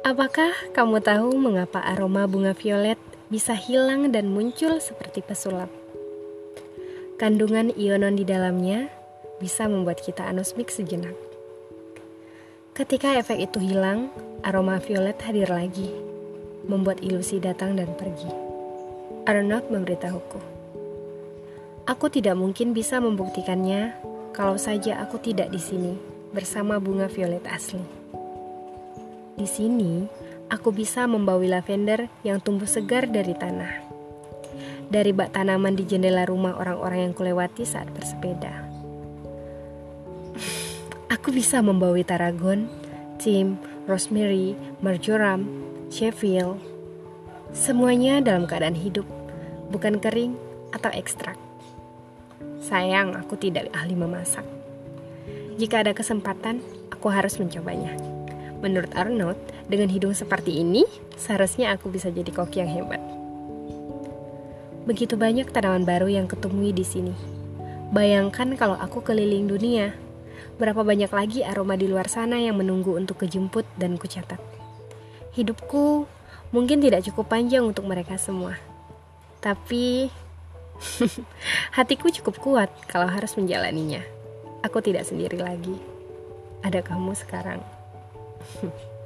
Apakah kamu tahu mengapa aroma bunga violet bisa hilang dan muncul seperti pesulap? Kandungan ionon di dalamnya bisa membuat kita anosmik sejenak. Ketika efek itu hilang, aroma violet hadir lagi, membuat ilusi datang dan pergi. Arnold memberitahuku, "Aku tidak mungkin bisa membuktikannya kalau saja aku tidak di sini bersama bunga violet asli." Di sini, aku bisa membawi lavender yang tumbuh segar dari tanah. Dari bak tanaman di jendela rumah orang-orang yang kulewati saat bersepeda. Aku bisa membawi taragon, tim, rosemary, marjoram, sheffield. Semuanya dalam keadaan hidup, bukan kering atau ekstrak. Sayang, aku tidak ahli memasak. Jika ada kesempatan, aku harus mencobanya. Menurut Arnold, dengan hidung seperti ini, seharusnya aku bisa jadi koki yang hebat. Begitu banyak tanaman baru yang ketemui di sini. Bayangkan kalau aku keliling dunia, berapa banyak lagi aroma di luar sana yang menunggu untuk kejemput dan kucatat. Hidupku mungkin tidak cukup panjang untuk mereka semua. Tapi hatiku cukup kuat kalau harus menjalaninya. Aku tidak sendiri lagi. Ada kamu sekarang. 哼